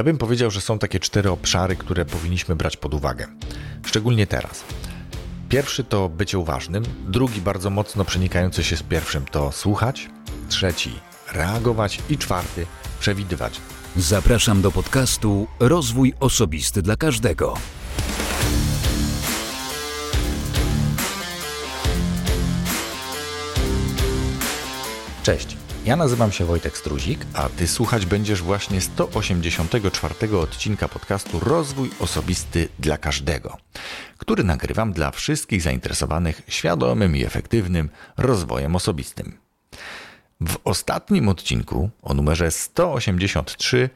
Ja bym powiedział, że są takie cztery obszary, które powinniśmy brać pod uwagę, szczególnie teraz. Pierwszy to bycie uważnym, drugi bardzo mocno przenikający się z pierwszym to słuchać, trzeci reagować i czwarty przewidywać. Zapraszam do podcastu Rozwój Osobisty dla Każdego. Cześć, ja nazywam się Wojtek Struzik, a Ty słuchać będziesz właśnie 184 odcinka podcastu Rozwój Osobisty dla Każdego, który nagrywam dla wszystkich zainteresowanych świadomym i efektywnym rozwojem osobistym. W ostatnim odcinku, o numerze 183,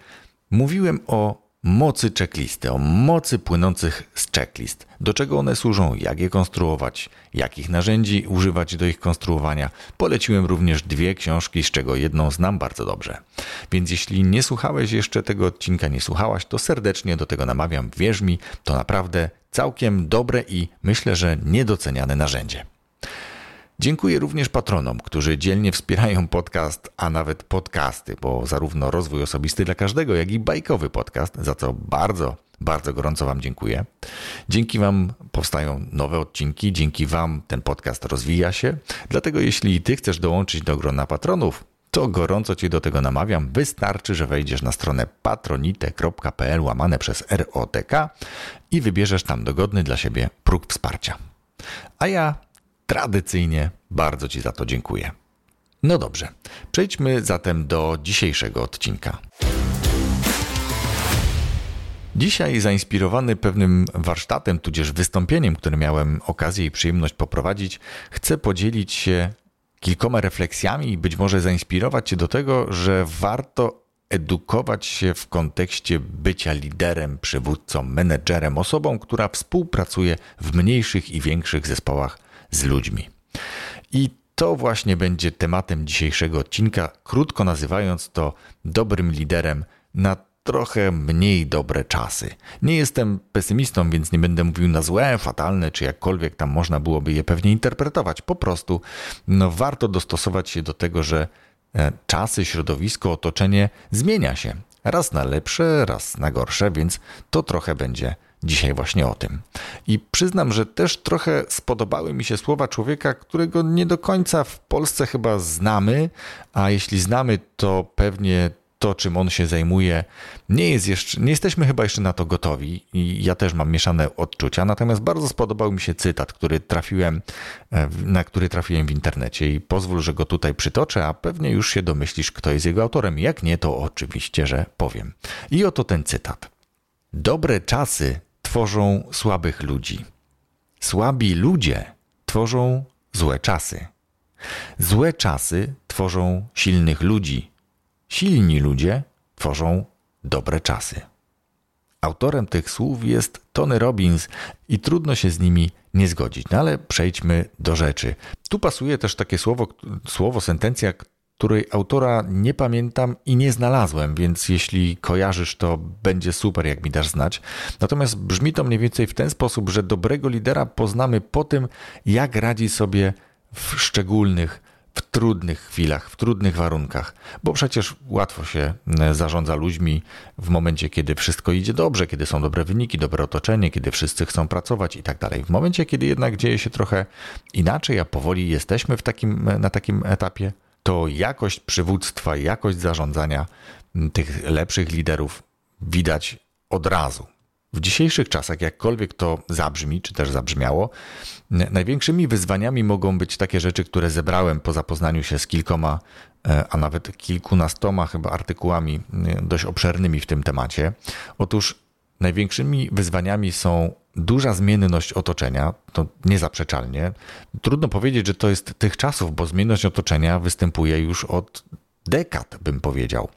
mówiłem o mocy checklisty, o mocy płynących z checklist. Do czego one służą, jak je konstruować, jakich narzędzi używać do ich konstruowania. Poleciłem również dwie książki, z czego jedną znam bardzo dobrze. Więc jeśli nie słuchałeś jeszcze tego odcinka, nie słuchałaś, to serdecznie do tego namawiam. Wierz mi, to naprawdę całkiem dobre i myślę, że niedoceniane narzędzie. Dziękuję również patronom, którzy dzielnie wspierają podcast, a nawet podcasty, bo zarówno rozwój osobisty dla każdego, jak i bajkowy podcast, za co bardzo, bardzo gorąco Wam dziękuję. Dzięki Wam powstają nowe odcinki, dzięki Wam ten podcast rozwija się. Dlatego, jeśli Ty chcesz dołączyć do grona patronów, to gorąco Cię do tego namawiam. Wystarczy, że wejdziesz na stronę patronite.pl łamane przez ROTK i wybierzesz tam dogodny dla siebie próg wsparcia. A ja Tradycyjnie bardzo Ci za to dziękuję. No dobrze, przejdźmy zatem do dzisiejszego odcinka. Dzisiaj zainspirowany pewnym warsztatem, tudzież wystąpieniem, które miałem okazję i przyjemność poprowadzić, chcę podzielić się kilkoma refleksjami i być może zainspirować Cię do tego, że warto edukować się w kontekście bycia liderem, przywódcą, menedżerem, osobą, która współpracuje w mniejszych i większych zespołach z ludźmi. I to właśnie będzie tematem dzisiejszego odcinka, krótko nazywając to dobrym liderem na trochę mniej dobre czasy. Nie jestem pesymistą, więc nie będę mówił na złe, fatalne, czy jakkolwiek tam można byłoby je pewnie interpretować. Po prostu no, warto dostosować się do tego, że e, czasy, środowisko, otoczenie zmienia się. Raz na lepsze, raz na gorsze, więc to trochę będzie dzisiaj właśnie o tym. I przyznam, że też trochę spodobały mi się słowa człowieka, którego nie do końca w Polsce chyba znamy, a jeśli znamy, to pewnie to, czym on się zajmuje, nie jest jeszcze, nie jesteśmy chyba jeszcze na to gotowi i ja też mam mieszane odczucia. Natomiast bardzo spodobał mi się cytat, który trafiłem, e, na który trafiłem w internecie i pozwól, że go tutaj przytoczę, a pewnie już się domyślisz, kto jest jego autorem. Jak nie, to oczywiście, że powiem. I oto ten cytat. Dobre czasy tworzą słabych ludzi. Słabi ludzie tworzą złe czasy. Złe czasy tworzą silnych ludzi. Silni ludzie tworzą dobre czasy. Autorem tych słów jest Tony Robbins i trudno się z nimi nie zgodzić. No ale przejdźmy do rzeczy. Tu pasuje też takie słowo, słowo sentencja, której autora nie pamiętam i nie znalazłem, więc jeśli kojarzysz, to będzie super, jak mi dasz znać. Natomiast brzmi to mniej więcej w ten sposób, że dobrego lidera poznamy po tym, jak radzi sobie w szczególnych, w trudnych chwilach, w trudnych warunkach, bo przecież łatwo się e, zarządza ludźmi w momencie, kiedy wszystko idzie dobrze, kiedy są dobre wyniki, dobre otoczenie, kiedy wszyscy chcą pracować i tak dalej. W momencie, kiedy jednak dzieje się trochę inaczej, a powoli jesteśmy w takim, na takim etapie, to jakość przywództwa, jakość zarządzania tych lepszych liderów widać od razu. W dzisiejszych czasach, jakkolwiek to zabrzmi, czy też zabrzmiało, największymi wyzwaniami mogą być takie rzeczy, które zebrałem po zapoznaniu się z kilkoma, e, a nawet kilkunastoma chyba artykułami dość obszernymi w tym temacie. Otóż największymi wyzwaniami są duża zmienność otoczenia, to niezaprzeczalnie. Trudno powiedzieć, że to jest tych czasów, bo zmienność otoczenia występuje już od dekad, bym powiedział.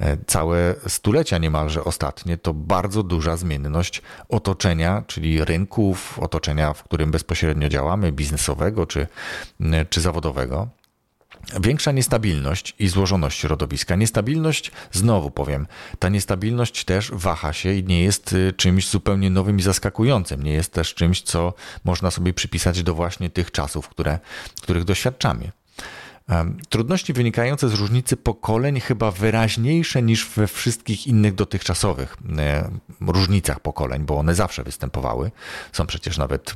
E, całe stulecia niemalże ostatnie to bardzo duża zmienność otoczenia, czyli rynków, otoczenia, w którym bezpośrednio działamy, biznesowego czy, czy zawodowego. Większa niestabilność i złożoność środowiska. Niestabilność, znowu powiem, ta niestabilność też waha się i nie jest y, czymś zupełnie nowym i zaskakującym. Nie jest też czymś, co można sobie przypisać do właśnie tych czasów, które, których doświadczamy. Trudności wynikające z różnicy pokoleń chyba wyraźniejsze niż we wszystkich innych dotychczasowych e, różnicach pokoleń, bo one zawsze występowały. Są przecież nawet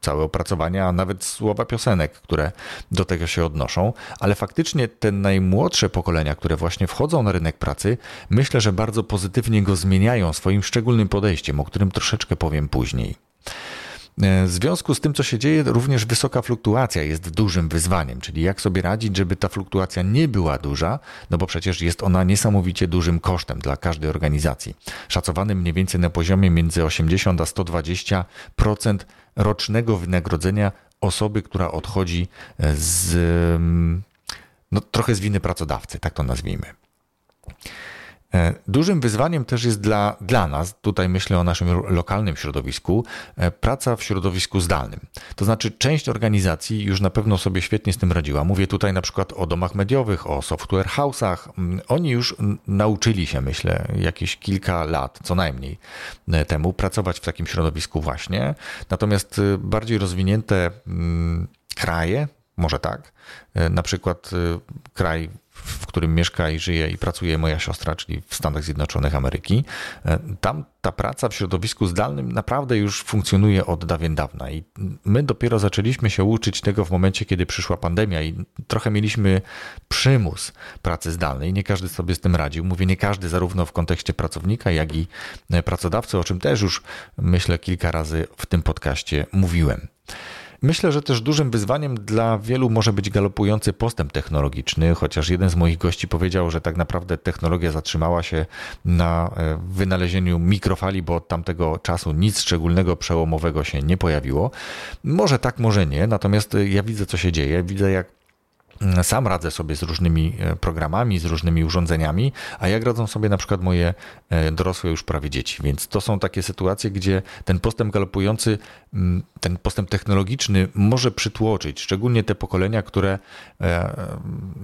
całe opracowania, a nawet słowa piosenek, które do tego się odnoszą, ale faktycznie te najmłodsze pokolenia, które właśnie wchodzą na rynek pracy, myślę, że bardzo pozytywnie go zmieniają swoim szczególnym podejściem, o którym troszeczkę powiem później. E, w związku z tym, co się dzieje, również wysoka fluktuacja jest dużym wyzwaniem, czyli jak sobie radzić, żeby ta fluktuacja nie była duża, no bo przecież jest ona niesamowicie dużym kosztem dla każdej organizacji. Szacowanym mniej więcej na poziomie między 80 a 120% rocznego wynagrodzenia osoby, która odchodzi z mm, no, trochę z winy pracodawcy, tak to nazwijmy. E, dużym wyzwaniem też jest dla, dla nas, tutaj myślę o naszym lokalnym środowisku, e, praca w środowisku zdalnym. To znaczy, część organizacji już na pewno sobie świetnie z tym radziła. Mówię tutaj na przykład o domach mediowych, o software house'ach. Mm, oni już nauczyli się, myślę, jakieś kilka lat co najmniej e, temu pracować w takim środowisku właśnie. Natomiast bardziej rozwinięte mm, kraje, może tak, na przykład kraj w którym mieszka i żyje i pracuje moja siostra, czyli w Stanach Zjednoczonych Ameryki, e, tam ta praca w środowisku zdalnym naprawdę już funkcjonuje od dawien dawna i my dopiero zaczęliśmy się uczyć tego w momencie, kiedy przyszła pandemia i trochę mieliśmy przymus pracy zdalnej. Nie każdy sobie z tym radził. Mówię nie każdy, zarówno w kontekście pracownika, jak i pracodawcy, o czym też już myślę kilka razy w tym podcaście mówiłem. Myślę, że też dużym wyzwaniem dla wielu może być galopujący postęp technologiczny, chociaż jeden z moich gości powiedział, że tak naprawdę technologia zatrzymała się na e, wynalezieniu mikrofali, bo od tamtego czasu nic szczególnego, przełomowego się nie pojawiło. Może tak, może nie, natomiast ja widzę, co się dzieje. Widzę, jak sam radzę sobie z różnymi e, programami, z różnymi urządzeniami, a jak radzą sobie na przykład moje e, dorosłe już prawie dzieci. Więc to są takie sytuacje, gdzie ten postęp galopujący, ten postęp technologiczny może przytłoczyć, szczególnie te pokolenia, które e,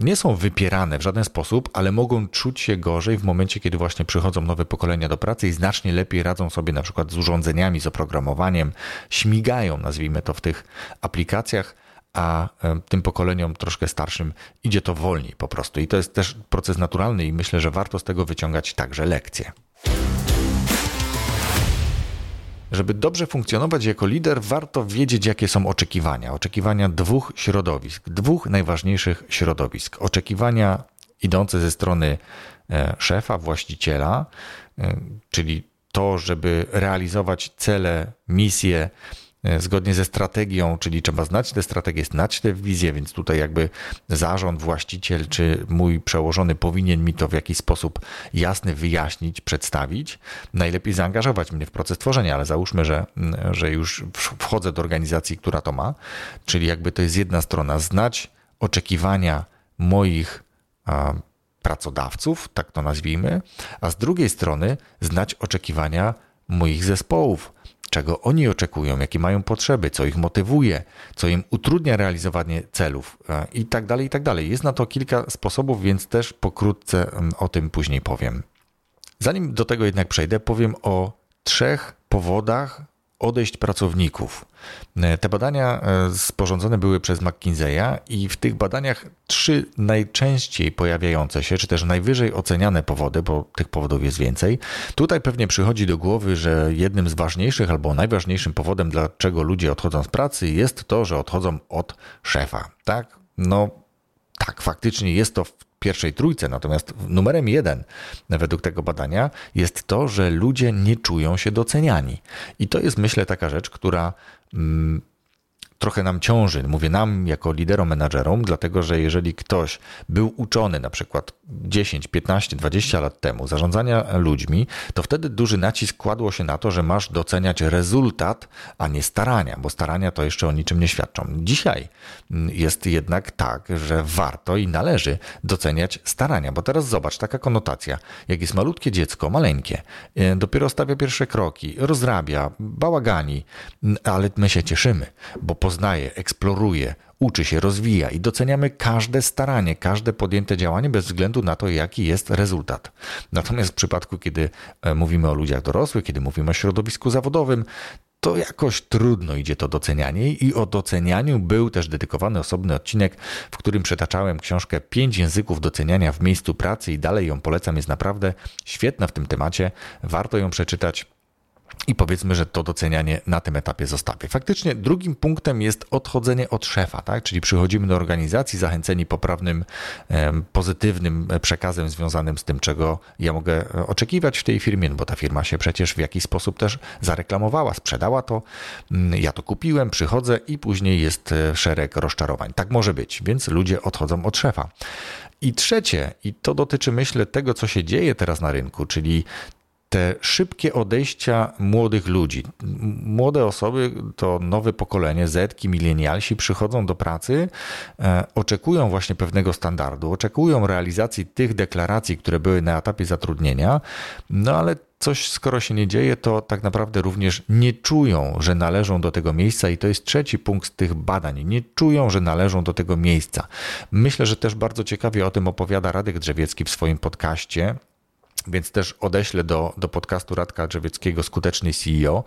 nie są wypierane w żaden sposób, ale mogą czuć się gorzej w momencie, kiedy właśnie przychodzą nowe pokolenia do pracy i znacznie lepiej radzą sobie na przykład z urządzeniami, z oprogramowaniem, śmigają, nazwijmy to, w tych aplikacjach a e, tym pokoleniom troszkę starszym idzie to wolniej po prostu. I to jest też proces naturalny i myślę, że warto z tego wyciągać także lekcje. Żeby dobrze funkcjonować jako lider, warto wiedzieć, jakie są oczekiwania. Oczekiwania dwóch środowisk, dwóch najważniejszych środowisk. Oczekiwania idące ze strony e, szefa, właściciela, e, czyli to, żeby realizować cele, misje, zgodnie ze strategią, czyli trzeba znać tę strategię, znać tę wizję, więc tutaj jakby zarząd, właściciel czy mój przełożony powinien mi to w jakiś sposób jasny wyjaśnić, przedstawić. Najlepiej zaangażować mnie w proces tworzenia, ale załóżmy, że, że już wchodzę do organizacji, która to ma, czyli jakby to jest jedna strona, znać oczekiwania moich a, pracodawców, tak to nazwijmy, a z drugiej strony znać oczekiwania moich zespołów, czego oni oczekują, jakie mają potrzeby, co ich motywuje, co im utrudnia realizowanie celów e, i tak dalej, i tak dalej. Jest na to kilka sposobów, więc też pokrótce mm, o tym później powiem. Zanim do tego jednak przejdę, powiem o trzech powodach, odejść pracowników. E, te badania e, sporządzone były przez McKinsey'a i w tych badaniach trzy najczęściej pojawiające się, czy też najwyżej oceniane powody, bo tych powodów jest więcej. Tutaj pewnie przychodzi do głowy, że jednym z ważniejszych albo najważniejszym powodem, dlaczego ludzie odchodzą z pracy, jest to, że odchodzą od szefa. Tak? No tak, faktycznie jest to pierwszej trójce, natomiast numerem jeden według tego badania jest to, że ludzie nie czują się doceniani. I to jest, myślę, taka rzecz, która. Mm, trochę nam ciąży. Mówię nam jako liderom, menadżerom, dlatego że jeżeli ktoś był uczony na przykład 10, 15, 20 lat temu zarządzania ludźmi, to wtedy duży nacisk kładło się na to, że masz doceniać rezultat, a nie starania, bo starania to jeszcze o niczym nie świadczą. Dzisiaj jest jednak tak, że warto i należy doceniać starania, bo teraz zobacz, taka konotacja, jak jest malutkie dziecko, maleńkie, e, dopiero stawia pierwsze kroki, rozrabia, bałagani, ale my się cieszymy, bo poznaje, eksploruje, uczy się, rozwija i doceniamy każde staranie, każde podjęte działanie bez względu na to, jaki jest rezultat. Natomiast w przypadku, kiedy e, mówimy o ludziach dorosłych, kiedy mówimy o środowisku zawodowym, to jakoś trudno idzie to docenianie i o docenianiu był też dedykowany osobny odcinek, w którym przetaczałem książkę Pięć języków doceniania w miejscu pracy i dalej ją polecam, jest naprawdę świetna w tym temacie, warto ją przeczytać. I powiedzmy, że to docenianie na tym etapie zostawię. Faktycznie drugim punktem jest odchodzenie od szefa, tak? czyli przychodzimy do organizacji zachęceni poprawnym, pozytywnym przekazem związanym z tym, czego ja mogę e, oczekiwać w tej firmie, no bo ta firma się przecież w jakiś sposób też zareklamowała, sprzedała to, mm, ja to kupiłem, przychodzę i później jest e, szereg rozczarowań. Tak może być, więc ludzie odchodzą od szefa. I trzecie, i to dotyczy myślę tego, co się dzieje teraz na rynku, czyli te szybkie odejścia młodych ludzi. Młode osoby to nowe pokolenie, zetki, milenialsi przychodzą do pracy, e, oczekują właśnie pewnego standardu, oczekują realizacji tych deklaracji, które były na etapie zatrudnienia, no ale coś skoro się nie dzieje, to tak naprawdę również nie czują, że należą do tego miejsca i to jest trzeci punkt tych badań. Nie czują, że należą do tego miejsca. Myślę, że też bardzo ciekawie o tym opowiada Radek Drzewiecki w swoim podcaście więc też odeślę do, do podcastu Radka Drzewieckiego Skuteczny CEO.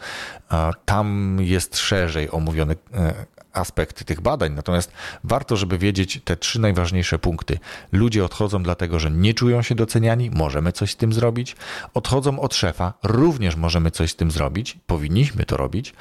Tam jest szerzej omówiony e, aspekt tych badań. Natomiast warto, żeby wiedzieć te trzy najważniejsze punkty. Ludzie odchodzą dlatego, że nie czują się doceniani, możemy coś z tym zrobić. Odchodzą od szefa, również możemy coś z tym zrobić, powinniśmy to robić.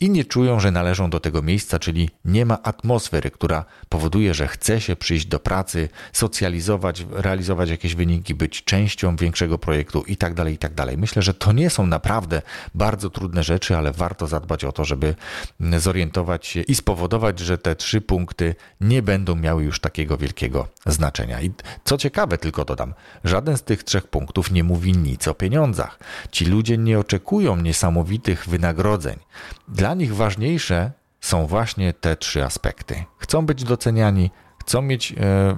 I nie czują, że należą do tego miejsca, czyli nie ma atmosfery, która powoduje, że chce się przyjść do pracy, socjalizować, realizować jakieś wyniki, być częścią większego projektu i tak dalej, i tak. Myślę, że to nie są naprawdę bardzo trudne rzeczy, ale warto zadbać o to, żeby zorientować się i spowodować, spowodować, że te trzy punkty nie będą miały już takiego wielkiego znaczenia. I co ciekawe, tylko dodam, żaden z tych trzech punktów nie mówi nic o pieniądzach. Ci ludzie nie oczekują niesamowitych wynagrodzeń. Dla nich ważniejsze są właśnie te trzy aspekty. Chcą być doceniani, chcą mieć e,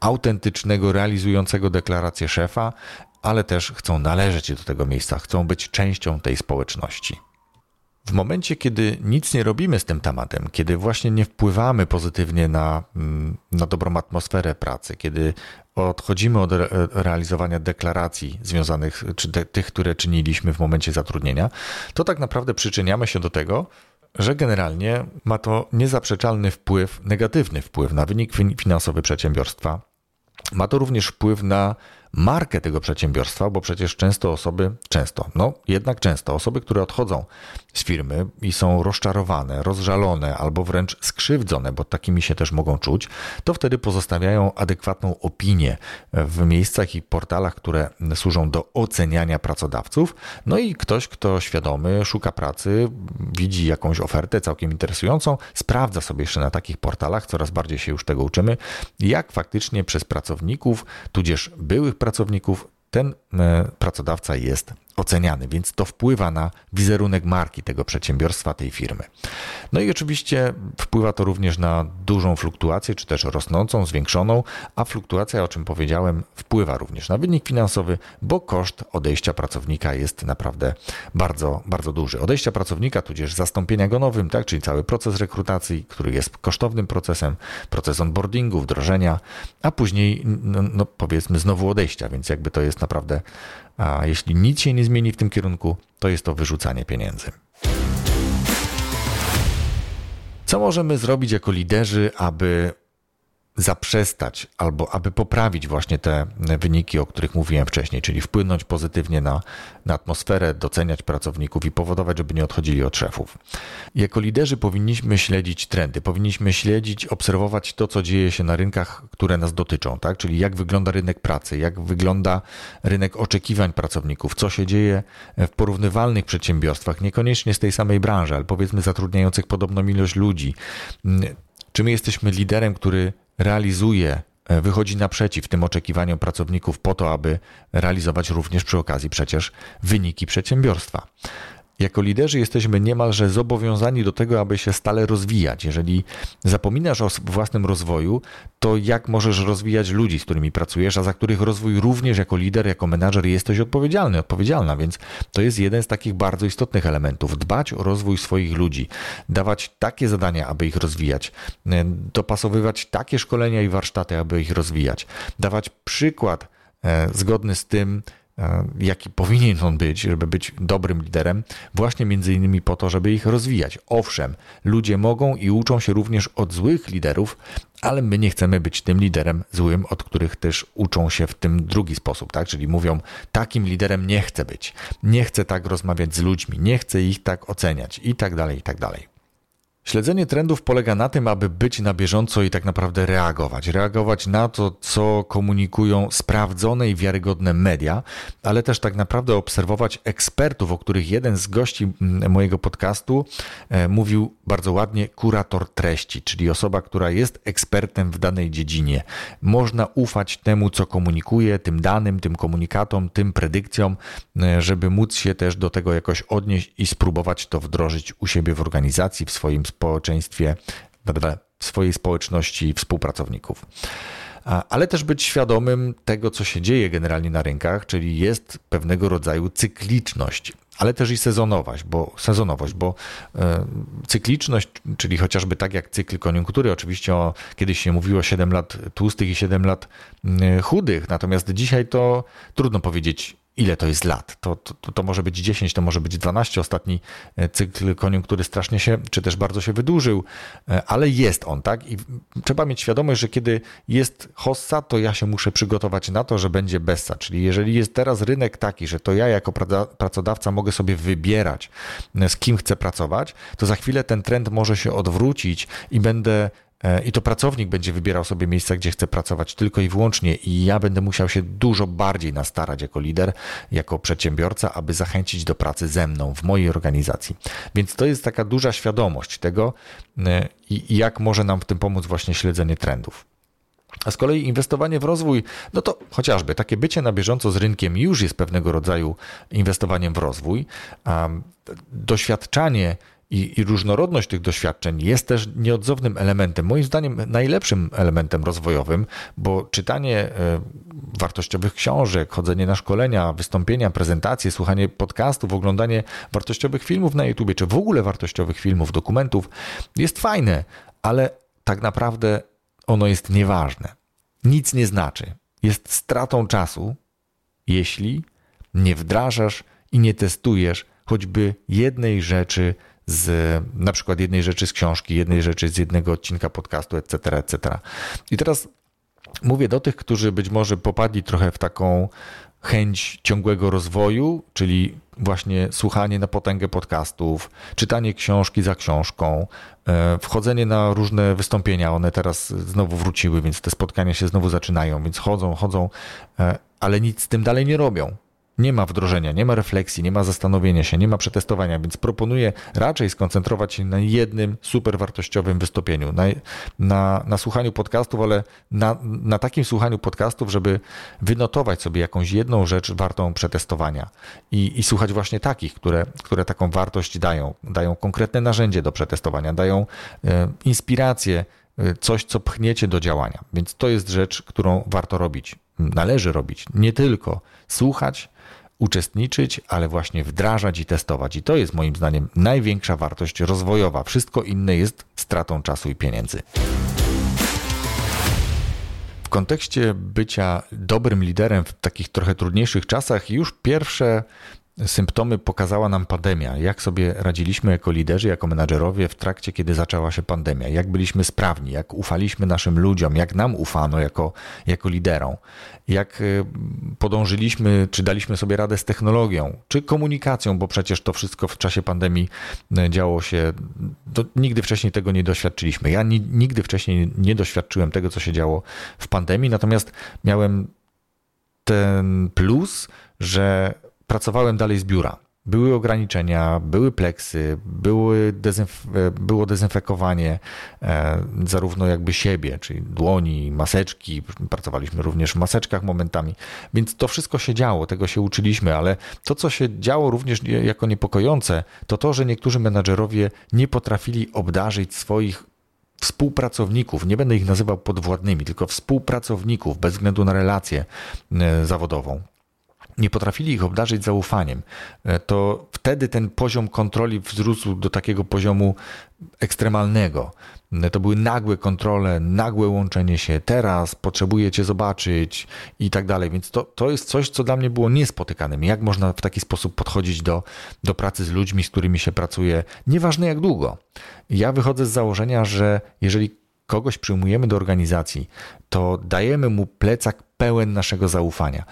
autentycznego, realizującego deklarację szefa, ale też chcą należeć do tego miejsca, chcą być częścią tej społeczności. W momencie, kiedy nic nie robimy z tym tematem, kiedy właśnie nie wpływamy pozytywnie na, mm, na dobrą atmosferę pracy, kiedy odchodzimy od realizowania deklaracji związanych, czy te, tych, które czyniliśmy w momencie zatrudnienia, to tak naprawdę przyczyniamy się do tego, że generalnie ma to niezaprzeczalny wpływ, negatywny wpływ na wynik finansowy przedsiębiorstwa. Ma to również wpływ na markę tego przedsiębiorstwa, bo przecież często osoby, często, no jednak często osoby, które odchodzą z firmy i są rozczarowane, rozżalone albo wręcz skrzywdzone, bo takimi się też mogą czuć, to wtedy pozostawiają adekwatną opinię w miejscach i portalach, które służą do oceniania pracodawców. No i ktoś, kto świadomy, szuka pracy, widzi jakąś ofertę całkiem interesującą, sprawdza sobie jeszcze na takich portalach, coraz bardziej się już tego uczymy, jak faktycznie przez pracowników, tudzież byłych pracowników ten e, pracodawca jest oceniany, więc to wpływa na wizerunek marki tego przedsiębiorstwa, tej firmy. No i oczywiście wpływa to również na dużą fluktuację, czy też rosnącą, zwiększoną, a fluktuacja, o czym powiedziałem, wpływa również na wynik finansowy, bo koszt odejścia pracownika jest naprawdę bardzo, bardzo duży. Odejścia pracownika, tudzież zastąpienia go nowym, tak, czyli cały proces rekrutacji, który jest kosztownym procesem, proces onboardingu, wdrożenia, a później, no, no powiedzmy, znowu odejścia, więc jakby to jest naprawdę a jeśli nic się nie zmieni w tym kierunku, to jest to wyrzucanie pieniędzy. Co możemy zrobić jako liderzy, aby zaprzestać albo aby poprawić właśnie te wyniki, o których mówiłem wcześniej, czyli wpłynąć pozytywnie na, na atmosferę, doceniać pracowników i powodować, żeby nie odchodzili od szefów. Jako liderzy powinniśmy śledzić trendy, powinniśmy śledzić, obserwować to, co dzieje się na rynkach, które nas dotyczą, tak? czyli jak wygląda rynek pracy, jak wygląda rynek oczekiwań pracowników, co się dzieje w porównywalnych przedsiębiorstwach, niekoniecznie z tej samej branży, ale powiedzmy zatrudniających podobną ilość ludzi. Czy my jesteśmy liderem, który realizuje, e, wychodzi naprzeciw tym oczekiwaniom pracowników po to, aby realizować również przy okazji przecież wyniki przedsiębiorstwa. Jako liderzy jesteśmy niemalże zobowiązani do tego, aby się stale rozwijać. Jeżeli zapominasz o własnym rozwoju, to jak możesz rozwijać ludzi, z którymi pracujesz, a za których rozwój również jako lider, jako menadżer jesteś odpowiedzialny, odpowiedzialna, więc to jest jeden z takich bardzo istotnych elementów. Dbać o rozwój swoich ludzi, dawać takie zadania, aby ich rozwijać, e, dopasowywać takie szkolenia i warsztaty, aby ich rozwijać, dawać przykład e, zgodny z tym, jaki powinien on być, żeby być dobrym liderem, właśnie między innymi po to, żeby ich rozwijać. Owszem, ludzie mogą i uczą się również od złych liderów, ale my nie chcemy być tym liderem złym, od których też uczą się w tym drugi sposób, tak? Czyli mówią, takim liderem nie chcę być, nie chcę tak rozmawiać z ludźmi, nie chcę ich tak oceniać i tak dalej, i tak dalej. Śledzenie trendów polega na tym, aby być na bieżąco i tak naprawdę reagować. Reagować na to, co komunikują sprawdzone i wiarygodne media, ale też tak naprawdę obserwować ekspertów, o których jeden z gości mojego podcastu e, mówił bardzo ładnie, kurator treści, czyli osoba, która jest ekspertem w danej dziedzinie. Można ufać temu, co komunikuje, tym danym, tym komunikatom, tym predykcjom, e, żeby móc się też do tego jakoś odnieść i spróbować to wdrożyć u siebie w organizacji, w swoim społeczeństwie, w swojej społeczności współpracowników. Ale też być świadomym tego, co się dzieje generalnie na rynkach, czyli jest pewnego rodzaju cykliczność ale też i sezonowość, bo, sezonowość, bo e, cykliczność, czyli chociażby tak jak cykl koniunktury, oczywiście o, kiedyś się mówiło 7 lat tłustych i 7 lat chudych, natomiast dzisiaj to trudno powiedzieć ile to jest lat. To, to, to może być 10, to może być 12. Ostatni e, cykl koniunktury strasznie się, czy też bardzo się wydłużył, e, ale jest on, tak? I trzeba mieć świadomość, że kiedy jest hossa, to ja się muszę przygotować na to, że będzie bessa. Czyli jeżeli jest teraz rynek taki, że to ja jako pracodawca mogę sobie wybierać, e, z kim chcę pracować, to za chwilę ten trend może się odwrócić i będę i to pracownik będzie wybierał sobie miejsca, gdzie chce pracować tylko i wyłącznie i ja będę musiał się dużo bardziej nastarać jako lider, jako przedsiębiorca, aby zachęcić do pracy ze mną w mojej organizacji. Więc to jest taka duża świadomość tego e, i jak może nam w tym pomóc właśnie śledzenie trendów. A z kolei inwestowanie w rozwój, no to chociażby takie bycie na bieżąco z rynkiem już jest pewnego rodzaju inwestowaniem w rozwój. Doświadczanie i, I, różnorodność tych doświadczeń jest też nieodzownym elementem, moim zdaniem najlepszym elementem rozwojowym, bo czytanie e, wartościowych książek, chodzenie na szkolenia, wystąpienia, prezentacje, słuchanie podcastów, oglądanie wartościowych filmów na YouTube, czy w ogóle wartościowych filmów, dokumentów jest fajne, ale tak naprawdę ono jest nieważne. Nic nie znaczy. Jest stratą czasu, jeśli nie wdrażasz i nie testujesz choćby jednej rzeczy z na przykład jednej rzeczy z książki, jednej rzeczy z jednego odcinka podcastu, etc., etc. I teraz mówię do tych, którzy być może popadli trochę w taką chęć ciągłego rozwoju, czyli właśnie słuchanie na potęgę podcastów, czytanie książki za książką, e, wchodzenie na różne wystąpienia. One teraz znowu wróciły, więc te spotkania się znowu zaczynają, więc chodzą, chodzą, e, ale nic z tym dalej nie robią. Nie ma wdrożenia, nie ma refleksji, nie ma zastanowienia się, nie ma przetestowania, więc proponuję raczej skoncentrować się na jednym super wartościowym wystąpieniu, na, na, na słuchaniu podcastów, ale na, na takim słuchaniu podcastów, żeby wynotować sobie jakąś jedną rzecz wartą przetestowania i, i słuchać właśnie takich, które, które taką wartość dają, dają konkretne narzędzie do przetestowania, dają e, inspirację, e, coś, co pchniecie do działania. Więc to jest rzecz, którą warto robić. Należy robić. Nie tylko słuchać, uczestniczyć, ale właśnie wdrażać i testować. I to jest moim zdaniem największa wartość rozwojowa. Wszystko inne jest stratą czasu i pieniędzy. W kontekście bycia dobrym liderem w takich trochę trudniejszych czasach, już pierwsze symptomy pokazała nam pandemia. Jak sobie radziliśmy jako liderzy, jako menadżerowie w trakcie, kiedy zaczęła się pandemia. Jak byliśmy sprawni, jak ufaliśmy naszym ludziom, jak nam ufano jako, jako liderom. Jak y, podążyliśmy, czy daliśmy sobie radę z technologią, czy komunikacją, bo przecież to wszystko w czasie pandemii y, działo się. To nigdy wcześniej tego nie doświadczyliśmy. Ja ni, nigdy wcześniej nie doświadczyłem tego, co się działo w pandemii, natomiast miałem ten plus, że pracowałem dalej z biura. Były ograniczenia, były pleksy, były dezynf było dezynfekowanie e, zarówno jakby siebie, czyli dłoni, maseczki. Pracowaliśmy również w maseczkach momentami, więc to wszystko się działo, tego się uczyliśmy, ale to, co się działo również jako niepokojące, to to, że niektórzy menadżerowie nie potrafili obdarzyć swoich współpracowników, nie będę ich nazywał podwładnymi, tylko współpracowników bez względu na relację e, zawodową nie potrafili ich obdarzyć zaufaniem, e, to wtedy ten poziom kontroli wzrósł do takiego poziomu ekstremalnego. E, to były nagłe kontrole, nagłe łączenie się, teraz potrzebujecie zobaczyć i tak dalej. Więc to, to jest coś, co dla mnie było niespotykanym. Jak można w taki sposób podchodzić do, do pracy z ludźmi, z którymi się pracuje, nieważne jak długo. Ja wychodzę z założenia, że jeżeli kogoś przyjmujemy do organizacji, to dajemy mu plecak pełen naszego zaufania.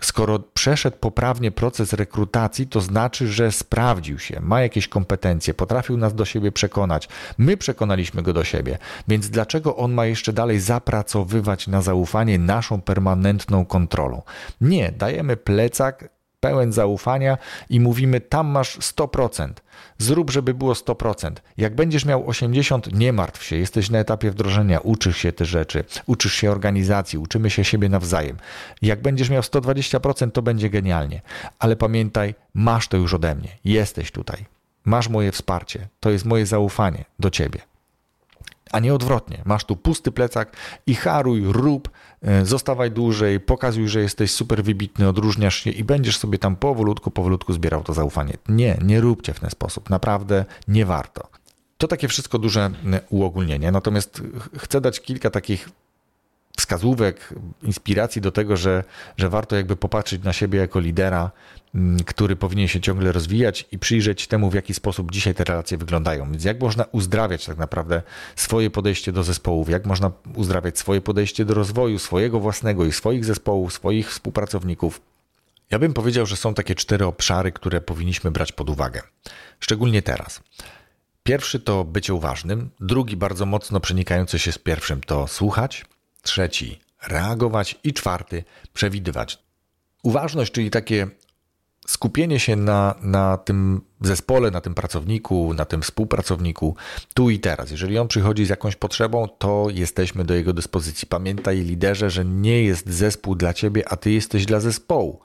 Skoro przeszedł poprawnie proces rekrutacji, to znaczy, że sprawdził się, ma jakieś kompetencje, potrafił nas do siebie przekonać. My przekonaliśmy go do siebie, więc dlaczego on ma jeszcze dalej zapracowywać na zaufanie naszą permanentną kontrolą? Nie, dajemy plecak pełen zaufania i mówimy: tam masz 100%. Zrób, żeby było 100%. Jak będziesz miał 80%, nie martw się, jesteś na etapie wdrożenia, uczysz się te rzeczy, uczysz się organizacji, uczymy się siebie nawzajem. Jak będziesz miał 120%, to będzie genialnie. Ale pamiętaj, masz to już ode mnie, jesteś tutaj. Masz moje wsparcie, to jest moje zaufanie do ciebie a nie odwrotnie. Masz tu pusty plecak i haruj, rób, e, zostawaj dłużej, pokazuj, że jesteś super wybitny, odróżniasz się i będziesz sobie tam powolutku, powolutku zbierał to zaufanie. Nie, nie róbcie w ten sposób. Naprawdę nie warto. To takie wszystko duże uogólnienie. Natomiast chcę dać kilka takich wskazówek, inspiracji do tego, że, że warto jakby popatrzeć na siebie jako lidera, mm, który powinien się ciągle rozwijać i przyjrzeć temu, w jaki sposób dzisiaj te relacje wyglądają. Więc jak można uzdrawiać tak naprawdę swoje podejście do zespołów, jak można uzdrawiać swoje podejście do rozwoju swojego własnego i swoich zespołów, swoich współpracowników. Ja bym powiedział, że są takie cztery obszary, które powinniśmy brać pod uwagę, szczególnie teraz. Pierwszy to bycie uważnym, drugi bardzo mocno przenikający się z pierwszym to słuchać, trzeci reagować i czwarty przewidywać. Uważność, czyli takie skupienie się na, na tym zespole, na tym pracowniku, na tym współpracowniku tu i teraz. Jeżeli on przychodzi z jakąś potrzebą, to jesteśmy do jego dyspozycji. Pamiętaj, liderze, że nie jest zespół dla ciebie, a ty jesteś dla zespołu.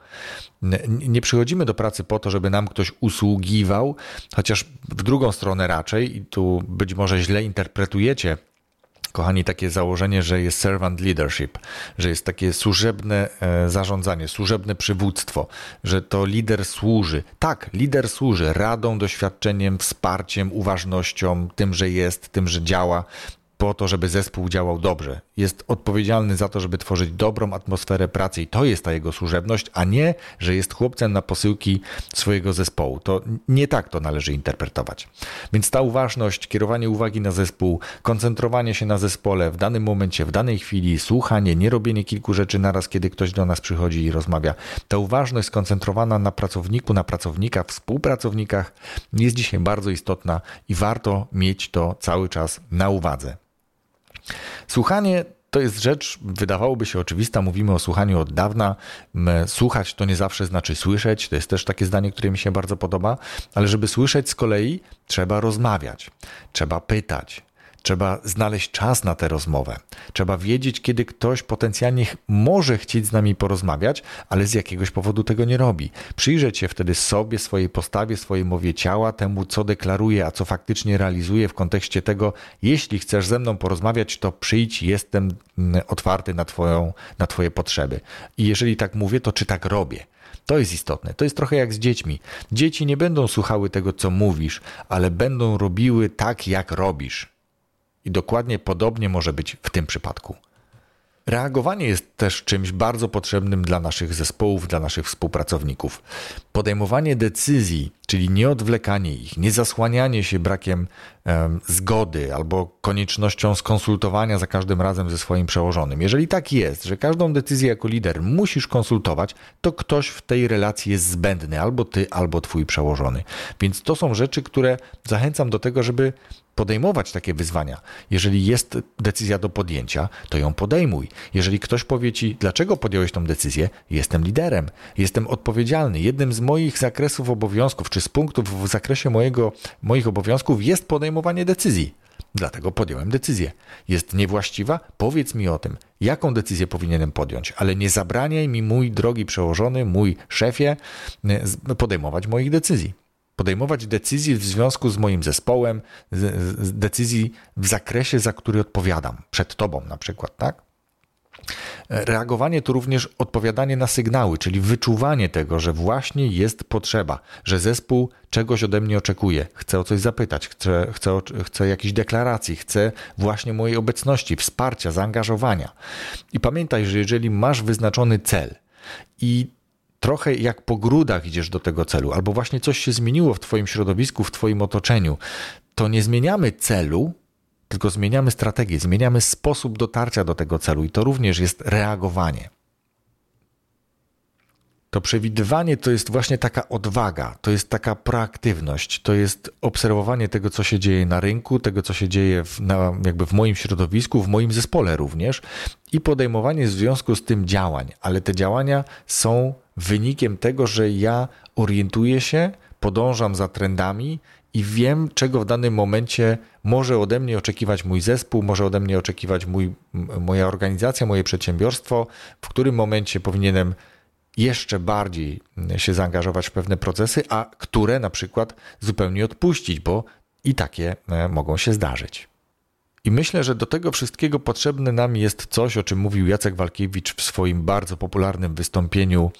Nie przychodzimy do pracy po to, żeby nam ktoś usługiwał, chociaż w drugą stronę raczej, i tu być może źle interpretujecie kochani, takie założenie, że jest servant leadership, że jest takie służebne e, zarządzanie, służebne przywództwo, że to lider służy. Tak, lider służy radą, doświadczeniem, wsparciem, uważnością, tym, że jest, tym, że działa po to, żeby zespół działał dobrze. Jest odpowiedzialny za to, żeby tworzyć dobrą atmosferę pracy i to jest ta jego służebność, a nie, że jest chłopcem na posyłki swojego zespołu. To nie tak to należy interpretować. Więc ta uważność, kierowanie uwagi na zespół, koncentrowanie się na zespole w danym momencie, w danej chwili, słuchanie, nie robienie kilku rzeczy naraz, kiedy ktoś do nas przychodzi i rozmawia. Ta uważność skoncentrowana na pracowniku, na pracownikach, współpracownikach jest dzisiaj bardzo istotna i warto mieć to cały czas na uwadze. Słuchanie to jest rzecz, wydawałoby się oczywista, mówimy o słuchaniu od dawna. Słuchać to nie zawsze znaczy słyszeć, to jest też takie zdanie, które mi się bardzo podoba, ale żeby słyszeć z kolei, trzeba rozmawiać, trzeba pytać, Trzeba znaleźć czas na tę rozmowę. Trzeba wiedzieć, kiedy ktoś potencjalnie może chcieć z nami porozmawiać, ale z jakiegoś powodu tego nie robi. Przyjrzeć się wtedy sobie, swojej postawie, swojej mowie ciała, temu, co deklaruje, a co faktycznie realizuje w kontekście tego, jeśli chcesz ze mną porozmawiać, to przyjdź, jestem mm, otwarty na, twoją, na Twoje potrzeby. I jeżeli tak mówię, to czy tak robię? To jest istotne. To jest trochę jak z dziećmi. Dzieci nie będą słuchały tego, co mówisz, ale będą robiły tak, jak robisz. I dokładnie podobnie może być w tym przypadku. Reagowanie jest też czymś bardzo potrzebnym dla naszych zespołów, dla naszych współpracowników. Podejmowanie decyzji, czyli nie odwlekanie ich, nie zasłanianie się brakiem um, zgody albo koniecznością skonsultowania za każdym razem ze swoim przełożonym. Jeżeli tak jest, że każdą decyzję jako lider musisz konsultować, to ktoś w tej relacji jest zbędny, albo ty, albo twój przełożony. Więc to są rzeczy, które zachęcam do tego, żeby podejmować takie wyzwania. Jeżeli jest decyzja do podjęcia, to ją podejmuj. Jeżeli ktoś powie ci, dlaczego podjąłeś tą decyzję, jestem liderem, jestem odpowiedzialny. Jednym z moich zakresów obowiązków, czy z punktów w zakresie mojego, moich obowiązków jest podejmowanie decyzji. Dlatego podjąłem decyzję. Jest niewłaściwa? Powiedz mi o tym. Jaką decyzję powinienem podjąć? Ale nie zabraniaj mi, mój drogi przełożony, mój szefie, podejmować moich decyzji podejmować decyzji w związku z moim zespołem, decyzji w zakresie, za który odpowiadam, przed tobą na przykład, tak? Reagowanie to również odpowiadanie na sygnały, czyli wyczuwanie tego, że właśnie jest potrzeba, że zespół czegoś ode mnie oczekuje, chce o coś zapytać, chce, chce, chce jakiejś deklaracji, chce właśnie mojej obecności, wsparcia, zaangażowania. I pamiętaj, że jeżeli masz wyznaczony cel i trochę jak po grudach idziesz do tego celu, albo właśnie coś się zmieniło w Twoim środowisku, w Twoim otoczeniu, to nie zmieniamy celu, tylko zmieniamy strategię, zmieniamy sposób dotarcia do tego celu i to również jest reagowanie. To przewidywanie to jest właśnie taka odwaga, to jest taka proaktywność, to jest obserwowanie tego, co się dzieje na rynku, tego, co się dzieje w, na, jakby w moim środowisku, w moim zespole również i podejmowanie w związku z tym działań, ale te działania są wynikiem tego, że ja orientuję się, podążam za trendami i wiem, czego w danym momencie może ode mnie oczekiwać mój zespół, może ode mnie oczekiwać mój, moja organizacja, moje przedsiębiorstwo, w którym momencie powinienem jeszcze bardziej się zaangażować w pewne procesy, a które na przykład zupełnie odpuścić, bo i takie e, mogą się zdarzyć. I myślę, że do tego wszystkiego potrzebne nam jest coś, o czym mówił Jacek Walkiewicz w swoim bardzo popularnym wystąpieniu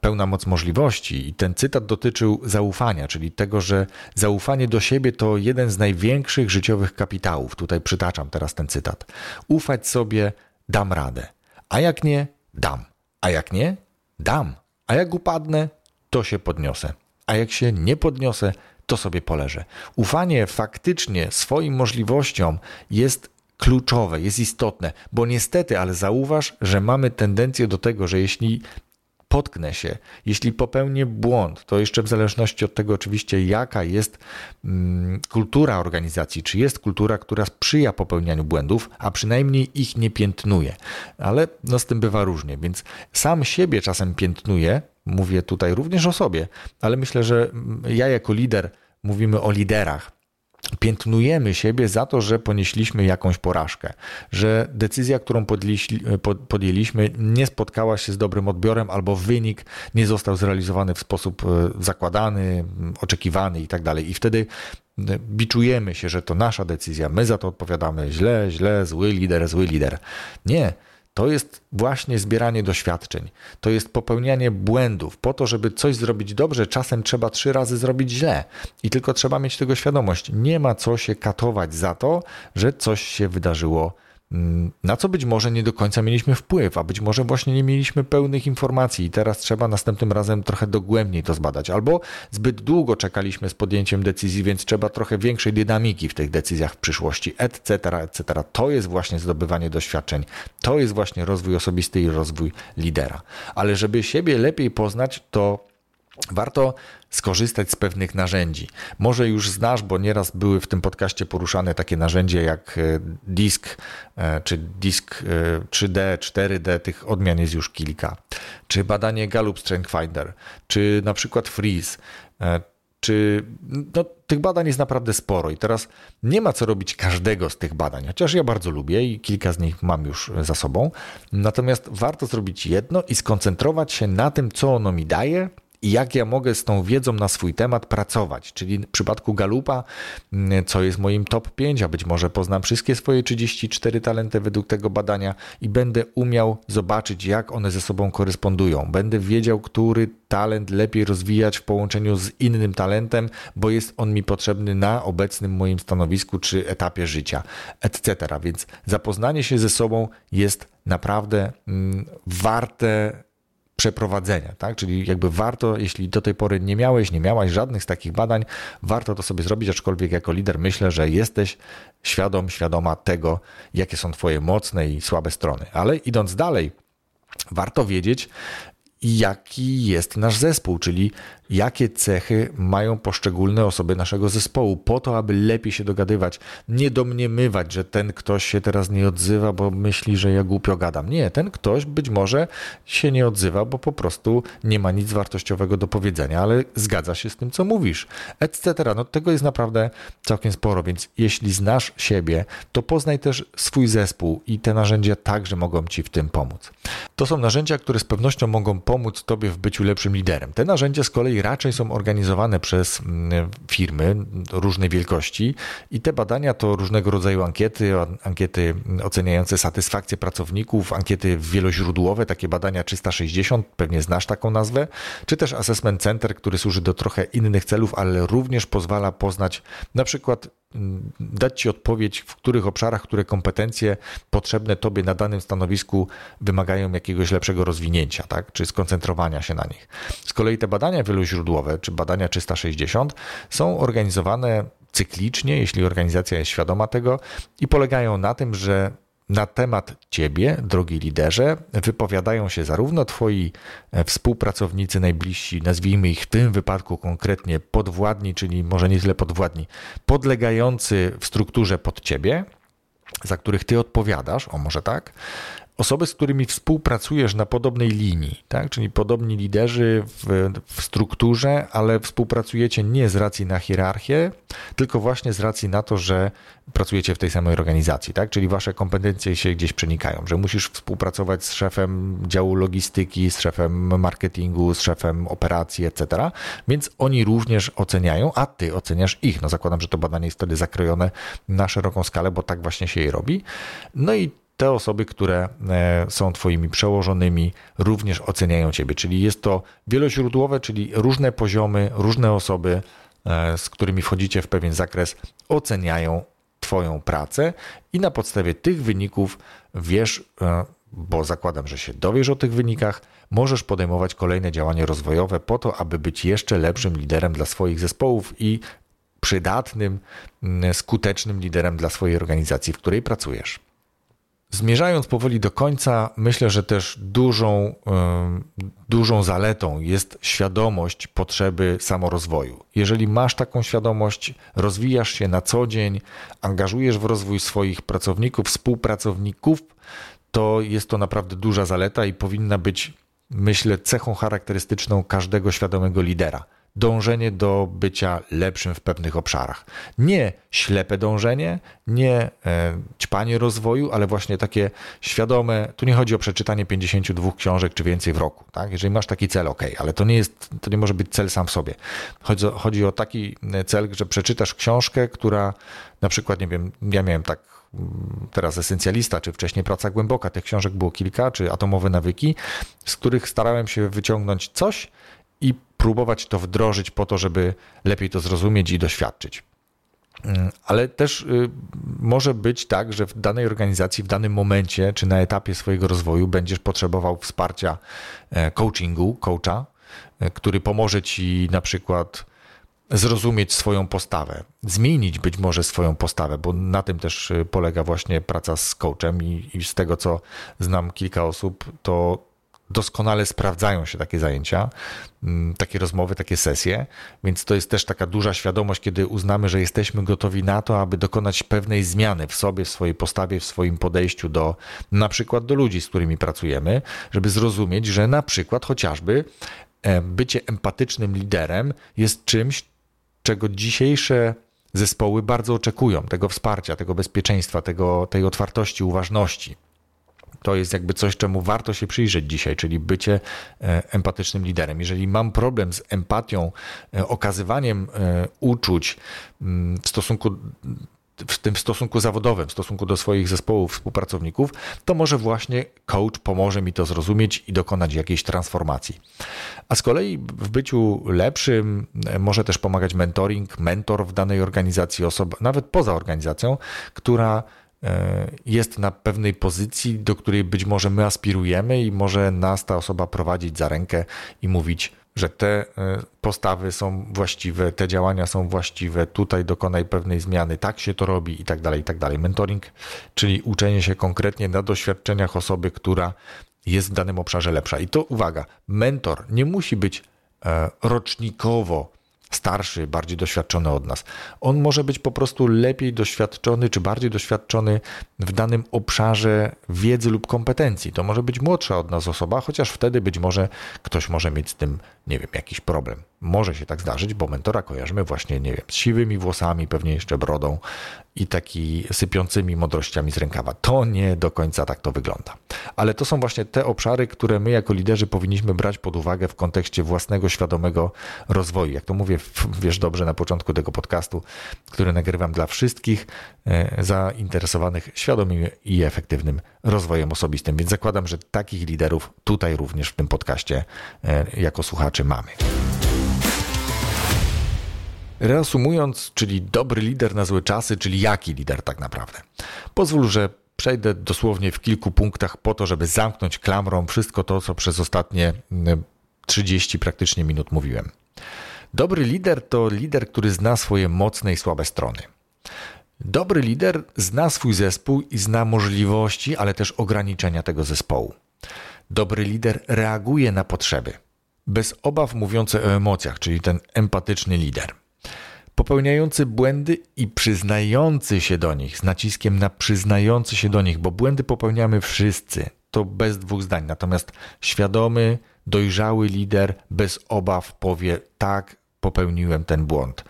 pełna moc możliwości. I ten cytat dotyczył zaufania, czyli tego, że zaufanie do siebie to jeden z największych życiowych kapitałów. Tutaj przytaczam teraz ten cytat. Ufać sobie, dam radę. A jak nie, dam. A jak nie, dam. A jak upadnę, to się podniosę. A jak się nie podniosę, to sobie poleżę. Ufanie faktycznie swoim możliwościom jest kluczowe, jest istotne, bo niestety, ale zauważ, że mamy tendencję do tego, że jeśli potknę się, jeśli popełnię błąd, to jeszcze w zależności od tego oczywiście, jaka jest mm, kultura organizacji, czy jest kultura, która sprzyja popełnianiu błędów, a przynajmniej ich nie piętnuje. Ale no z tym bywa różnie, więc sam siebie czasem piętnuję, mówię tutaj również o sobie, ale myślę, że ja jako lider, mówimy o liderach, piętnujemy siebie za to, że ponieśliśmy jakąś porażkę, że decyzja, którą podjęliśmy, nie spotkała się z dobrym odbiorem, albo wynik nie został zrealizowany w sposób e, zakładany, oczekiwany i tak. I wtedy e, biczujemy się, że to nasza decyzja, my za to odpowiadamy źle, źle, zły lider, zły lider. Nie to jest właśnie zbieranie doświadczeń. To jest popełnianie błędów. Po to, żeby coś zrobić dobrze, czasem trzeba trzy razy zrobić źle. I tylko trzeba mieć tego świadomość. Nie ma co się katować za to, że coś się wydarzyło na co być może nie do końca mieliśmy wpływ, a być może właśnie nie mieliśmy pełnych informacji i teraz trzeba następnym razem trochę dogłębniej to zbadać, albo zbyt długo czekaliśmy z podjęciem decyzji, więc trzeba trochę większej dynamiki w tych decyzjach w przyszłości, etc., etc. To jest właśnie zdobywanie doświadczeń, to jest właśnie rozwój osobisty i rozwój lidera. Ale żeby siebie lepiej poznać, to warto skorzystać z pewnych narzędzi. Może już znasz, bo nieraz były w tym podcaście poruszane takie narzędzia jak e, disk, e, czy disk 3D, e, 4D, tych odmian jest już kilka, czy badanie Gallup Strength Finder, czy na przykład Freeze, czy no, tych badań jest naprawdę sporo i teraz nie ma co robić każdego z tych badań, chociaż ja bardzo lubię i kilka z nich mam już za sobą. Natomiast warto zrobić jedno i skoncentrować się na tym, co ono mi daje, i jak ja mogę z tą wiedzą na swój temat pracować. Czyli w przypadku Galupa, mm, co jest moim top 5, a być może poznam wszystkie swoje 34 talenty według tego badania i będę umiał zobaczyć, jak one ze sobą korespondują. Będę wiedział, który talent lepiej rozwijać w połączeniu z innym talentem, bo jest on mi potrzebny na obecnym moim stanowisku czy etapie życia, etc. Więc zapoznanie się ze sobą jest naprawdę mm, warte przeprowadzenia, tak? Czyli jakby warto, jeśli do tej pory nie miałeś, nie miałaś żadnych z takich badań, warto to sobie zrobić, aczkolwiek jako lider myślę, że jesteś świadom, świadoma tego, jakie są twoje mocne i słabe strony. Ale idąc dalej, warto wiedzieć, jaki jest nasz zespół, czyli jakie cechy mają poszczególne osoby naszego zespołu, po to, aby lepiej się dogadywać, nie domniemywać, że ten ktoś się teraz nie odzywa, bo myśli, że ja głupio gadam. Nie, ten ktoś być może się nie odzywa, bo po prostu nie ma nic wartościowego do powiedzenia, ale zgadza się z tym, co mówisz, etc. No tego jest naprawdę całkiem sporo, więc jeśli znasz siebie, to poznaj też swój zespół i te narzędzia także mogą Ci w tym pomóc. To są narzędzia, które z pewnością mogą pomóc Tobie w byciu lepszym liderem. Te narzędzia z kolei raczej są organizowane przez mm, firmy różnej wielkości i te badania to różnego rodzaju ankiety, ankiety oceniające satysfakcję pracowników, ankiety wieloźródłowe, takie badania 360, pewnie znasz taką nazwę, czy też assessment center, który służy do trochę innych celów, ale również pozwala poznać na przykład dać Ci odpowiedź, w których obszarach, które kompetencje potrzebne Tobie na danym stanowisku wymagają jakiegoś lepszego rozwinięcia, tak? czy skoncentrowania się na nich. Z kolei te badania wieloźródłowe, czy badania 360 są organizowane cyklicznie, jeśli organizacja jest świadoma tego i polegają na tym, że na temat Ciebie, drogi liderze, wypowiadają się zarówno Twoi e, współpracownicy najbliżsi, nazwijmy ich w tym wypadku konkretnie podwładni, czyli może nie tyle podwładni, podlegający w strukturze pod Ciebie, za których Ty odpowiadasz, o może tak, osoby, z którymi współpracujesz na podobnej linii, tak? czyli podobni liderzy w, w, strukturze, ale współpracujecie nie z racji na hierarchię, tylko właśnie z racji na to, że pracujecie w tej samej organizacji, tak? czyli wasze kompetencje się gdzieś przenikają, że musisz współpracować z szefem działu logistyki, z szefem marketingu, z szefem operacji, etc. Więc oni również oceniają, a ty oceniasz ich. No zakładam, że to badanie jest wtedy zakrojone na szeroką skalę, bo tak właśnie się je robi. No i te osoby, które e, są Twoimi przełożonymi, również oceniają Ciebie. Czyli jest to wieloźródłowe, czyli różne poziomy, różne osoby, e, z którymi wchodzicie w pewien zakres, oceniają Twoją pracę i na podstawie tych wyników wiesz, e, bo zakładam, że się dowiesz o tych wynikach, możesz podejmować kolejne działania rozwojowe po to, aby być jeszcze lepszym liderem dla swoich zespołów i przydatnym, skutecznym liderem dla swojej organizacji, w której pracujesz. Zmierzając powoli do końca, myślę, że też dużą, dużą zaletą jest świadomość potrzeby samorozwoju. Jeżeli masz taką świadomość, rozwijasz się na co dzień, angażujesz w rozwój swoich pracowników, współpracowników, to jest to naprawdę duża zaleta i powinna być, myślę, cechą charakterystyczną każdego świadomego lidera dążenie do bycia lepszym w pewnych obszarach. Nie ślepe dążenie, nie e, ćpanie rozwoju, ale właśnie takie świadome, tu nie chodzi o przeczytanie 52 książek czy więcej w roku. Tak? Jeżeli masz taki cel, ok, ale to nie jest, to nie może być cel sam w sobie. Chodzi, chodzi o taki cel, że przeczytasz książkę, która na przykład, nie wiem, ja miałem tak mm, teraz esencjalista, czy wcześniej praca głęboka, tych książek było kilka, czy atomowe nawyki, z których starałem się wyciągnąć coś i próbować to wdrożyć po to, żeby lepiej to zrozumieć i doświadczyć. Mm, ale też y, może być tak, że w danej organizacji, w danym momencie czy na etapie swojego rozwoju będziesz potrzebował wsparcia e, coachingu, coacha, e, który pomoże ci na przykład zrozumieć swoją postawę, zmienić być może swoją postawę, bo na tym też y, polega właśnie praca z coachem i, i z tego co znam kilka osób, to doskonale sprawdzają się takie zajęcia, mm, takie rozmowy, takie sesje, więc to jest też taka duża świadomość, kiedy uznamy, że jesteśmy gotowi na to, aby dokonać pewnej zmiany w sobie, w swojej postawie, w swoim podejściu do na przykład do ludzi, z którymi pracujemy, żeby zrozumieć, że na przykład chociażby e, bycie empatycznym liderem jest czymś, czego dzisiejsze zespoły bardzo oczekują, tego wsparcia, tego bezpieczeństwa, tego, tej otwartości, uważności to jest jakby coś, czemu warto się przyjrzeć dzisiaj, czyli bycie e, empatycznym liderem. Jeżeli mam problem z empatią, e, okazywaniem e, uczuć mm, w stosunku w tym stosunku zawodowym, w stosunku do swoich zespołów, współpracowników, to może właśnie coach pomoże mi to zrozumieć i dokonać jakiejś transformacji. A z kolei w byciu lepszym może też pomagać mentoring, mentor w danej organizacji, osoba, nawet poza organizacją, która jest na pewnej pozycji, do której być może my aspirujemy i może nas ta osoba prowadzić za rękę i mówić, że te e, postawy są właściwe, te działania są właściwe, tutaj dokonaj pewnej zmiany, tak się to robi i tak dalej, i tak dalej. Mentoring, czyli uczenie się konkretnie na doświadczeniach osoby, która jest w danym obszarze lepsza. I to uwaga, mentor nie musi być e, rocznikowo starszy, bardziej doświadczony od nas. On może być po prostu lepiej doświadczony czy bardziej doświadczony w danym obszarze wiedzy lub kompetencji. To może być młodsza od nas osoba, chociaż wtedy być może ktoś może mieć z tym nie wiem, jakiś problem. Może się tak zdarzyć, bo mentora kojarzymy właśnie, nie wiem, z siwymi włosami, pewnie jeszcze brodą i taki sypiącymi mądrościami z rękawa. To nie do końca tak to wygląda. Ale to są właśnie te obszary, które my jako liderzy powinniśmy brać pod uwagę w kontekście własnego świadomego rozwoju. Jak to mówię, wiesz dobrze na początku tego podcastu, który nagrywam dla wszystkich e, zainteresowanych świadomym i efektywnym rozwojem osobistym. Więc zakładam, że takich liderów tutaj również w tym podcaście e, jako słuchaczy mamy. Reasumując, czyli dobry lider na złe czasy, czyli jaki lider tak naprawdę? Pozwól, że przejdę dosłownie w kilku punktach po to, żeby zamknąć klamrą wszystko to, co przez ostatnie 30 mm, praktycznie minut mówiłem. Dobry lider to lider, który zna swoje mocne i słabe strony. Dobry lider zna swój zespół i zna możliwości, ale też ograniczenia tego zespołu. Dobry lider reaguje na potrzeby, bez obaw mówiący o emocjach, czyli ten empatyczny lider popełniający błędy i przyznający się do nich, z naciskiem na przyznający się do nich, bo błędy popełniamy wszyscy, to bez dwóch zdań. Natomiast świadomy, dojrzały lider bez obaw powie: Tak, popełniłem ten błąd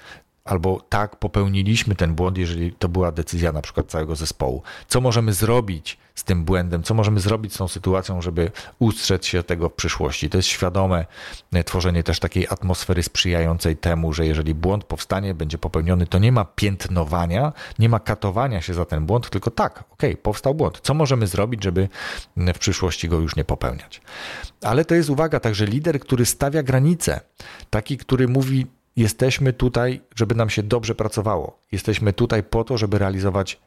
albo tak, popełniliśmy ten błąd, jeżeli to była decyzja na przykład całego zespołu. Co możemy zrobić z tym błędem, co możemy zrobić z tą sytuacją, żeby ustrzec się tego w przyszłości. To jest świadome e, tworzenie też takiej atmosfery sprzyjającej temu, że jeżeli błąd powstanie, będzie popełniony, to nie ma piętnowania, nie ma katowania się za ten błąd, tylko tak, okej, okay, powstał błąd. Co możemy zrobić, żeby w przyszłości go już nie popełniać? Ale to jest uwaga, także lider, który stawia granice, taki, który mówi, jesteśmy tutaj, żeby nam się dobrze pracowało. Jesteśmy tutaj po to, żeby realizować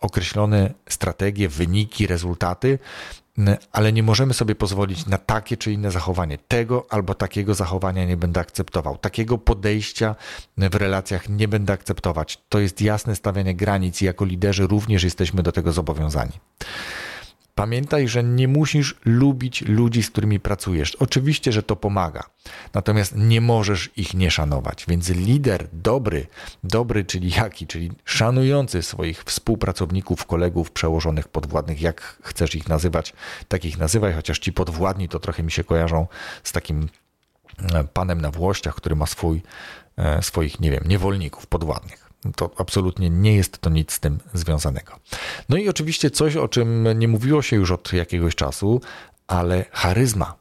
określone strategie, wyniki, rezultaty, ale nie możemy sobie pozwolić na takie czy inne zachowanie. Tego albo takiego zachowania nie będę akceptował. Takiego podejścia w relacjach nie będę akceptować. To jest jasne stawianie granic i jako liderzy również jesteśmy do tego zobowiązani. Pamiętaj, że nie musisz lubić ludzi, z którymi pracujesz. Oczywiście, że to pomaga, natomiast nie możesz ich nie szanować. Więc lider dobry, dobry, czyli jaki, czyli szanujący swoich współpracowników, kolegów, przełożonych, podwładnych, jak chcesz ich nazywać, takich nazywaj, chociaż ci podwładni to trochę mi się kojarzą z takim e, panem na włościach, który ma swój, e, swoich, nie wiem, niewolników, podwładnych. To absolutnie nie jest to nic z tym związanego. No i oczywiście coś, o czym nie mówiło się już od jakiegoś czasu, ale charyzma.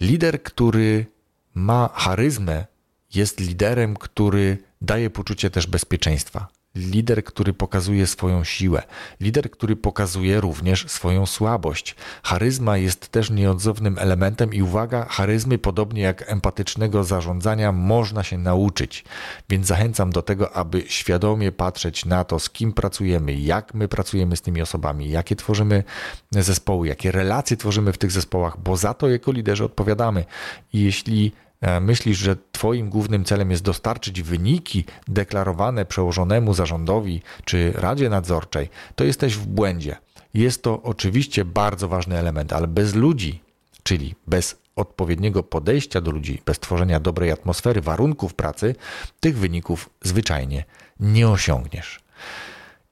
Lider, który ma charyzmę, jest liderem, który daje poczucie też bezpieczeństwa lider, który pokazuje swoją siłę, lider, który pokazuje również swoją słabość. Charyzma jest też nieodzownym elementem i uwaga, charyzmy, podobnie jak empatycznego zarządzania, można się nauczyć. Więc zachęcam do tego, aby świadomie patrzeć na to, z kim pracujemy, jak my pracujemy z tymi osobami, jakie tworzymy zespoły, jakie relacje tworzymy w tych zespołach, bo za to jako liderzy odpowiadamy. I jeśli myślisz, że Twoim głównym celem jest dostarczyć wyniki deklarowane przełożonemu zarządowi czy Radzie Nadzorczej, to jesteś w błędzie. Jest to oczywiście bardzo ważny element, ale bez ludzi, czyli bez odpowiedniego podejścia do ludzi, bez tworzenia dobrej atmosfery, warunków pracy, tych wyników zwyczajnie nie osiągniesz.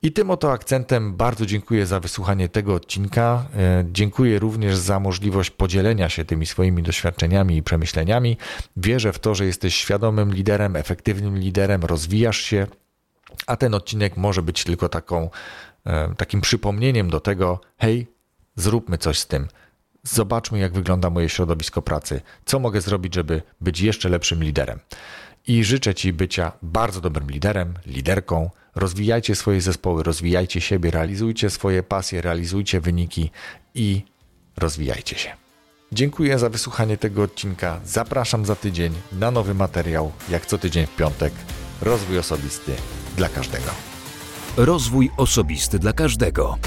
I tym oto akcentem bardzo dziękuję za wysłuchanie tego odcinka. E, dziękuję również za możliwość podzielenia się tymi swoimi doświadczeniami i przemyśleniami. Wierzę w to, że jesteś świadomym liderem, efektywnym liderem, rozwijasz się, a ten odcinek może być tylko taką, e, takim przypomnieniem do tego: hej, zróbmy coś z tym. Zobaczmy, jak wygląda moje środowisko pracy. Co mogę zrobić, żeby być jeszcze lepszym liderem? I życzę Ci bycia bardzo dobrym liderem, liderką Rozwijajcie swoje zespoły, rozwijajcie siebie, realizujcie swoje pasje, realizujcie wyniki i rozwijajcie się. Dziękuję za wysłuchanie tego odcinka. Zapraszam za tydzień na nowy materiał, jak co tydzień w piątek. Rozwój osobisty dla każdego. Rozwój osobisty dla każdego.